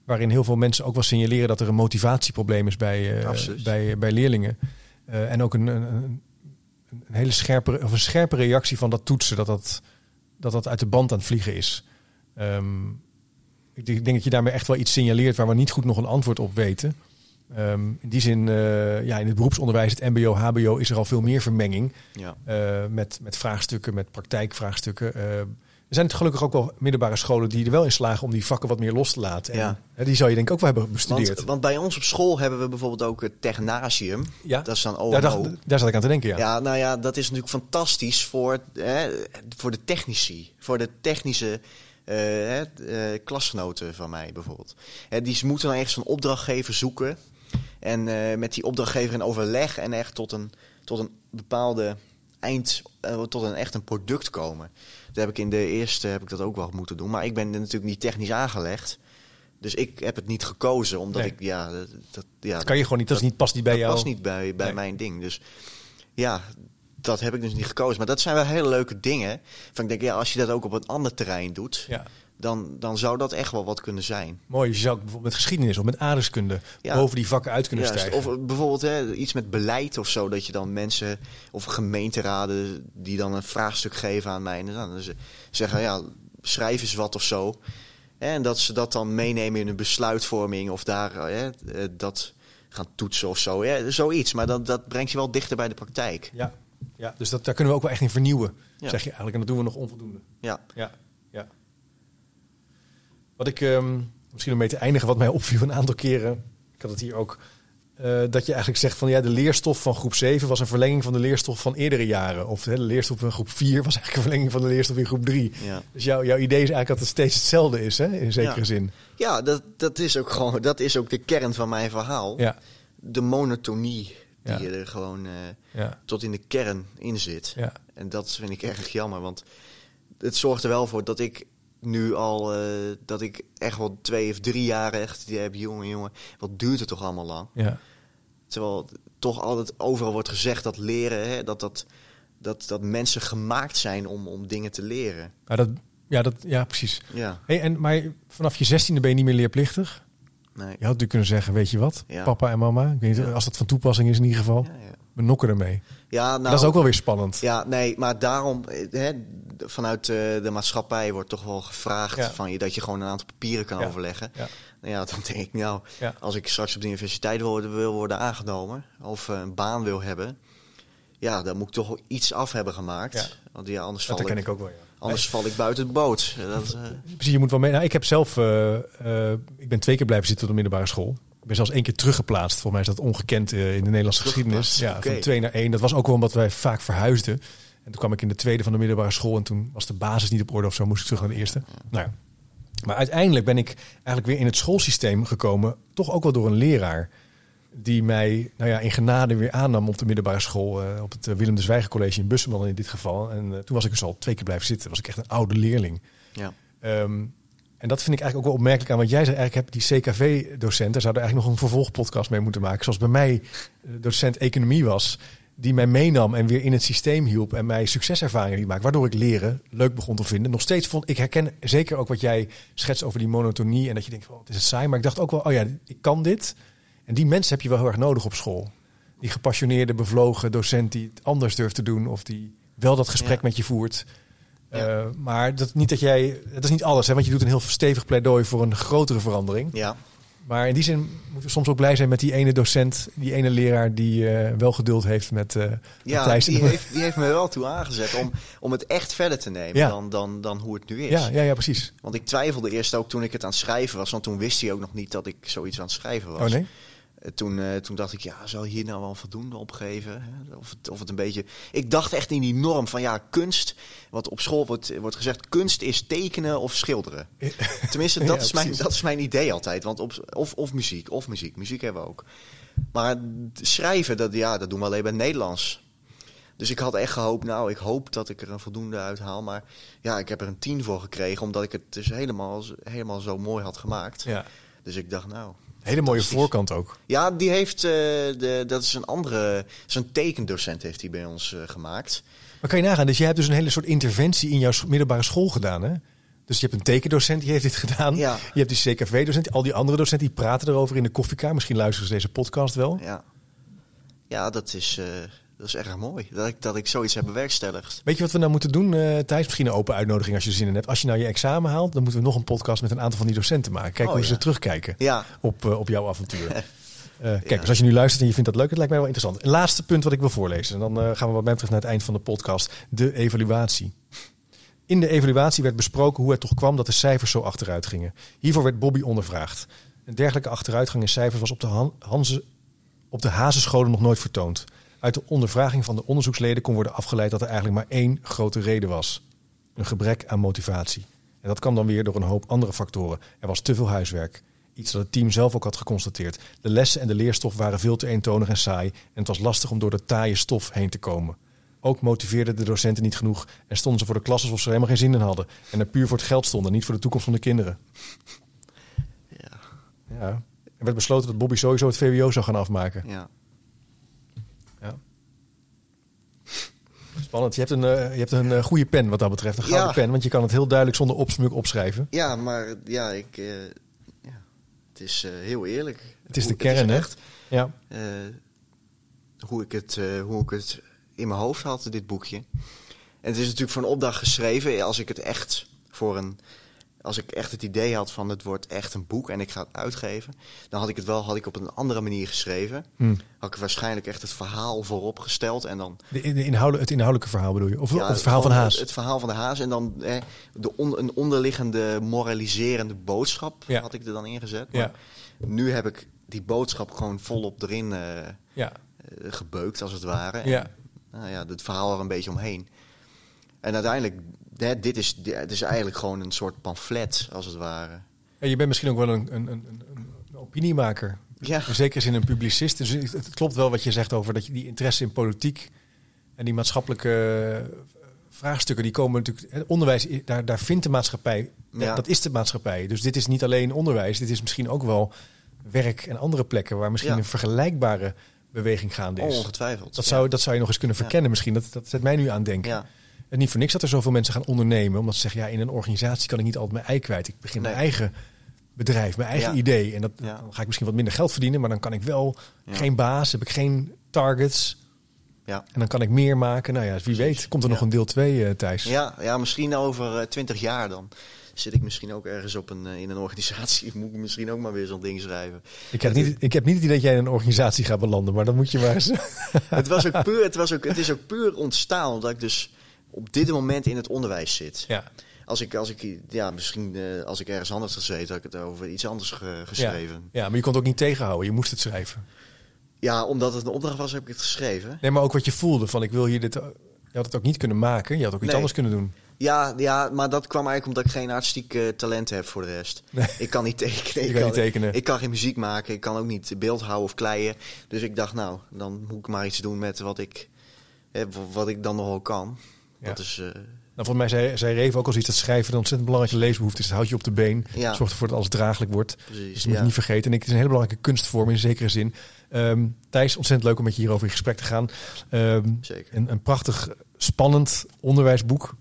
Waarin heel veel mensen ook wel signaleren dat er een motivatieprobleem is bij, bij, bij leerlingen. En ook een, een, een, hele scherpe, of een scherpe reactie van dat toetsen, dat dat, dat, dat uit de band aan het vliegen is. Ehm, ik denk dat je daarmee echt wel iets signaleert waar we niet goed nog een antwoord op weten. Ehm, in die zin, eh, ja, in het beroepsonderwijs, het MBO, HBO, is er al veel meer vermenging. Ja. eh, met, met vraagstukken, met praktijkvraagstukken. Eh, er zijn gelukkig ook wel middelbare scholen die er wel in slagen om die vakken wat meer los te laten. En, Ja. die zou je denk ik ook wel hebben bestudeerd. Want, want bij ons op school hebben we bijvoorbeeld ook het technasium. ja, Dat is dan daar, dacht, daar zat ik aan te denken, ja. Ja, nou ja, dat is natuurlijk fantastisch voor, hè, voor de technici. Voor de technische eh, eh, klasgenoten van mij bijvoorbeeld. Hè, die moeten dan echt zo'n opdrachtgever zoeken. En eh, met die opdrachtgever in overleg en echt tot een, tot een bepaalde eind, eh, tot een echt een product komen. Dat heb ik in de eerste heb ik dat ook wel moeten doen. Maar ik ben natuurlijk niet technisch aangelegd. Dus ik heb het niet gekozen, omdat Nee. ik, ja, dat, dat- ja, Dat kan je gewoon niet, dat, is niet, past niet bij dat jou. past niet bij, bij Nee. mijn ding. Dus ja, dat heb ik dus niet gekozen. Maar dat zijn wel hele leuke dingen. Van ik denk, ja, als je dat ook op een ander terrein doet, Ja. Dan, dan zou dat echt wel wat kunnen zijn. Mooi, je zou bijvoorbeeld met geschiedenis of met aardrijkskunde Ja. boven die vakken uit kunnen Juist. stijgen. Of eh, bijvoorbeeld hè, iets met beleid of zo, dat je dan mensen of gemeenteraden die dan een vraagstuk geven aan mij en dan ze zeggen, ja, schrijf eens wat of zo. En dat ze dat dan meenemen in een besluitvorming of daar eh, eh, dat gaan toetsen of zo. Ja, zoiets, maar dat, dat brengt je wel dichter bij de praktijk. Ja, ja dus dat, daar kunnen we ook wel echt in vernieuwen, Ja. zeg je eigenlijk. En dat doen we nog onvoldoende. Ja, ja. Wat ik ehm, misschien om mee te eindigen, wat mij opviel een aantal keren, ik had het hier ook, eh, dat je eigenlijk zegt van ja, de leerstof van groep 7 was een verlenging van de leerstof van eerdere jaren. Of hè, de leerstof van groep 4 was eigenlijk een verlenging van de leerstof in groep 3. Ja. Dus jouw, jouw idee is eigenlijk dat het steeds hetzelfde is, hè, in zekere Ja. zin. Ja, dat, dat is ook gewoon dat is ook de kern van mijn verhaal. Ja, De monotonie die Ja. er gewoon eh, tot in de kern in zit. En dat vind ik erg jammer, want het zorgt er wel voor dat ik nu al, eh, dat ik echt wel twee of drie jaar echt die heb, jongen, jongen, wat duurt het toch allemaal lang? ja. Terwijl toch altijd overal wordt gezegd dat leren, hè, dat, dat, dat, dat mensen gemaakt zijn om, om dingen te leren. Maar dat, ja, dat, ja, precies. Ja, Hey, en, maar vanaf je zestiende ben je niet meer leerplichtig. nee. Je had natuurlijk kunnen zeggen, weet je wat, Ja. papa en mama. Ik weet niet, Ja. als dat van toepassing is in ieder geval. Ja, ja. We nokken ermee. ja nou, dat is ook wel weer spannend. Ja, nee, maar daarom, eh, hè, vanuit eh, de maatschappij wordt toch wel gevraagd Ja. van je dat je gewoon een aantal papieren kan Ja. overleggen. Ja. Nou ja, dan denk ik, nou, Ja. als ik straks op de universiteit wil, worden- wil worden aangenomen of eh, een baan wil hebben, ja, dan moet ik toch wel iets af hebben gemaakt. Ja. Want ja, anders, Dat val ik, ik ook wel, anders val ik buiten de boot. Dat, eh, Precies, je moet wel mee. Nou, ik heb zelf, ik ben twee keer blijven zitten op de middelbare school. Ik ben zelfs één keer teruggeplaatst. Volgens mij is dat ongekend eh, in de Nederlandse geschiedenis. Ja, van twee naar één. Dat was ook wel omdat wij vaak verhuisden. En toen kwam ik in de tweede van de middelbare school en toen was de basis niet op orde of zo. Moest ik terug naar de eerste. Nou ja. Maar uiteindelijk ben ik eigenlijk weer in het schoolsysteem gekomen, toch ook wel door een leraar. Die mij nou ja, in genade weer aannam op de middelbare school, uh, op het uh, Willem de Zwijger College in Bussum in dit geval. En toen was ik dus al twee keer blijven zitten, was ik echt een oude leerling. Ja. Um, en dat vind ik eigenlijk ook wel opmerkelijk aan wat jij zei. Eigenlijk heb die CKV-docenten zouden eigenlijk nog een vervolgpodcast mee moeten maken. Zoals bij mij docent economie was, die mij meenam en weer in het systeem hielp en mij succeservaringen liet maken, waardoor ik leren leuk begon te vinden. Nog steeds vond ik herken zeker ook wat jij schetst over die monotonie en dat je denkt, oh, het is het saai, maar ik dacht ook wel, oh ja, ik kan dit. En die mensen heb je wel heel erg nodig op school. Die gepassioneerde, bevlogen docent die het anders durft te doen of die wel dat gesprek ja. met je voert. Ja. Uh, maar dat niet dat jij, dat is niet alles, hè, want je doet een heel stevig pleidooi voor een grotere verandering. Ja. Maar in die zin moeten we soms ook blij zijn met die ene docent, die ene leraar die uh, wel geduld heeft met uh, ja. Die heeft, die heeft me wel toe aangezet om, om het echt verder te nemen Ja. dan, dan, dan hoe het nu is. Ja, ja, ja, precies. Want ik twijfelde eerst ook toen ik het aan het schrijven was, want toen wist hij ook nog niet dat ik zoiets aan het schrijven was. Oh nee? Eh, Toen, eh, toen dacht ik, ja, zal hier nou wel voldoende opgeven? Hè? Of, het, of het een beetje. Ik dacht echt in die norm van ja, kunst. Wat op school wordt, wordt gezegd, kunst is tekenen of schilderen. Tenminste, dat, Ja, is, mijn, dat is mijn idee altijd. Want op, of, of muziek, of muziek. Muziek hebben we ook. Maar schrijven, dat, ja, dat doen we alleen bij Nederlands. Dus ik had echt gehoopt, nou, ik hoop dat ik er een voldoende uit haal. Maar ja, ik heb er een tien voor gekregen, omdat ik het dus helemaal, helemaal zo mooi had gemaakt. Ja. Dus ik dacht, nou, Hele mooie voorkant ook. ja, die heeft, eh, de, dat is een andere, zo'n tekendocent heeft die bij ons eh, gemaakt. Maar kan je nagaan, dus je hebt dus een hele soort interventie in jouw middelbare school gedaan, hè? Dus je hebt een tekendocent die heeft dit gedaan. Ja. Je hebt die CKV-docent, al die andere docenten die praten erover in de koffiekamer. Misschien luisteren ze deze podcast wel. Ja, ja dat, is, eh, dat is erg mooi, dat ik, dat ik zoiets heb bewerkstelligd. Weet je wat we nou moeten doen, eh Thijs? Misschien een open uitnodiging als je zin in hebt. Als je nou je examen haalt, dan moeten we nog een podcast met een aantal van die docenten maken. Kijken Oh, hoe ja. ze terugkijken Ja, op, eh, op jouw avontuur. Eh, kijk, Ja. dus als je nu luistert en je vindt dat leuk, het lijkt mij wel interessant. Een laatste punt wat ik wil voorlezen. En dan gaan we wat mij betreft naar het eind van de podcast. De evaluatie. In de evaluatie werd besproken hoe het toch kwam dat de cijfers zo achteruit gingen. Hiervoor werd Bobby ondervraagd. Een dergelijke achteruitgang in cijfers was op de, Han- Hanze, op de hazenscholen nog nooit vertoond. Uit de ondervraging van de onderzoeksleden kon worden afgeleid dat er eigenlijk maar één grote reden was. Een gebrek aan motivatie. En dat kwam dan weer door een hoop andere factoren. Er was te veel huiswerk. Iets dat het team zelf ook had geconstateerd. De lessen en de leerstof waren veel te eentonig en saai. En het was lastig om door de taaie stof heen te komen. Ook motiveerden de docenten niet genoeg en stonden ze voor de klas alsof ze er helemaal geen zin in hadden. En er puur voor het geld stonden, niet voor de toekomst van de kinderen. ja, Ja. Er werd besloten dat Bobby sowieso het VWO zou gaan afmaken. ja. Ja. Spannend. Je hebt een, eh, je hebt een eh, goede pen wat dat betreft. Een gouden Ja. pen, want je kan het heel duidelijk zonder opsmuk opschrijven. ja maar ja, ik, eh, ja, het is heel eerlijk. Het is de kern, echt Ja. hoe, ik het, hoe ik het in mijn hoofd had, dit boekje. En het is natuurlijk voor een opdracht geschreven. Als ik het echt voor een. Als ik echt het idee had van het wordt echt een boek en ik ga het uitgeven, dan had ik het wel had ik op een andere manier geschreven. Hm. Had ik waarschijnlijk echt het verhaal voorop gesteld en dan De, de inhoud, het inhoudelijke verhaal bedoel je? Of, ja, of het verhaal van gewoon Haas? Het, het verhaal van de haas en dan eh, de on- een onderliggende moraliserende boodschap Ja. had ik er dan ingezet. Ja. Nu heb ik die boodschap gewoon volop erin eh, ja. eh, gebeukt, als het ware. En, Ja. Nou ja, het verhaal er een beetje omheen. En uiteindelijk, hè, dit is, dit is eigenlijk gewoon een soort pamflet, als het ware. Ja, je bent misschien ook wel een, een, een, een, opiniemaker. Ja. In zekere zin een publicist. Dus het, klopt wel wat je zegt over dat je die interesse in politiek en die maatschappelijke eh, vraagstukken, die komen natuurlijk. Onderwijs, daar, daar vindt de maatschappij. Ja. Dat is de maatschappij. Dus dit is niet alleen onderwijs, dit is misschien ook wel werk en andere plekken waar misschien Ja. een vergelijkbare beweging gaande is. Ongetwijfeld. Dat zou, dat zou je nog eens kunnen verkennen misschien. Dat, dat zet mij nu aan denken. En niet voor niks dat er zoveel mensen gaan ondernemen. Omdat ze zeggen, ja, in een organisatie kan ik niet altijd mijn ei kwijt. Ik begin mijn eigen bedrijf, mijn eigen Ja. idee. En dat, Ja. dan ga ik misschien wat minder geld verdienen. Maar dan kan ik wel Ja. geen baas, heb ik geen targets. Ja. En dan kan ik meer maken. Nou ja, wie weet komt er nog een deel 2, eh Thijs. Ja, ja, misschien over twintig jaar dan. Zit ik misschien ook ergens op een, eh, in een organisatie. Moet ik misschien ook maar weer zo'n ding schrijven. Ik, heb niet, ik heb niet het idee dat jij in een organisatie gaat belanden. Maar dan moet je maar eens... het, was ook puur, het, was ook, het is ook puur ontstaan omdat ik dus op dit moment in het onderwijs zit. ja. Als ik, als ik, ja, misschien eh, als ik ergens anders gezeten, had ik het over iets anders ge- geschreven. ja, maar je kon het ook niet tegenhouden. Je moest het schrijven. Ja. omdat het een opdracht was, heb ik het geschreven. Nee, maar ook wat je voelde. Van ik wil hier dit... Je had het ook niet kunnen maken. Je had ook iets Nee. anders kunnen doen. Ja, ja, maar dat kwam eigenlijk omdat ik geen artistiek talent heb voor de rest. Ik kan niet tekenen. Ik kan, niet tekenen. Ik kan geen muziek maken. Ik kan ook niet beeld houden of kleien. Dus ik dacht, nou, dan moet ik maar iets doen met wat ik, wat ik dan nogal kan. Ja. Dat is... Nou, volgens mij zei, zei Reven ook al iets dat schrijven een ontzettend belangrijke leesbehoefte is. Het houdt je op de been. Ja. Zorgt ervoor dat alles draaglijk wordt. Precies, dus dat moet ja. je niet vergeten. En ik, het is een hele belangrijke kunstvorm in zekere zin. Ehm, Thijs, ontzettend leuk om met je hierover in gesprek te gaan. Ehm, Zeker. Een, een prachtig, spannend onderwijsboek.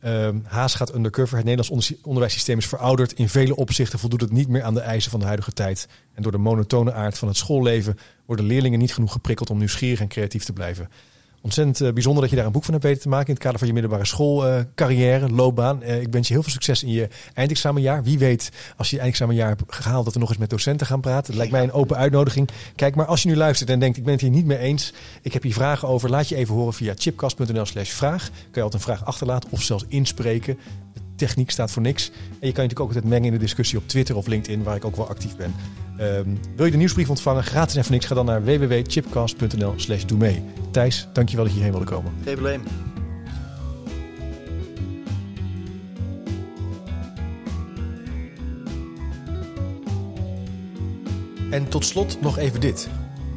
Ehm, Haas gaat undercover. Het Nederlands onder- onderwijssysteem is verouderd. In vele opzichten voldoet het niet meer aan de eisen van de huidige tijd. En door de monotone aard van het schoolleven worden leerlingen niet genoeg geprikkeld om nieuwsgierig en creatief te blijven. Ontzettend eh, bijzonder dat je daar een boek van hebt weten te maken in het kader van je middelbare schoolcarrière, loopbaan. Eh, ik wens je heel veel succes in je eindexamenjaar. Wie weet, als je je eindexamenjaar hebt gehaald, dat we nog eens met docenten gaan praten. Het lijkt mij een open uitnodiging. Kijk, maar als je nu luistert en denkt, ik ben het hier niet mee eens. Ik heb hier vragen over. Laat je even horen via chipcast.nl slash vraag. Kan je altijd een vraag achterlaten of zelfs inspreken. Techniek staat voor niks. En je kan je natuurlijk ook altijd mengen in de discussie op Twitter of LinkedIn, waar ik ook wel actief ben. Ehm, wil je de nieuwsbrief ontvangen, gratis en voor niks, ga dan naar www.chipcast.nl slash doe mee. Thijs, dankjewel dat je hierheen wilde komen. Geen probleem. En tot slot nog even dit.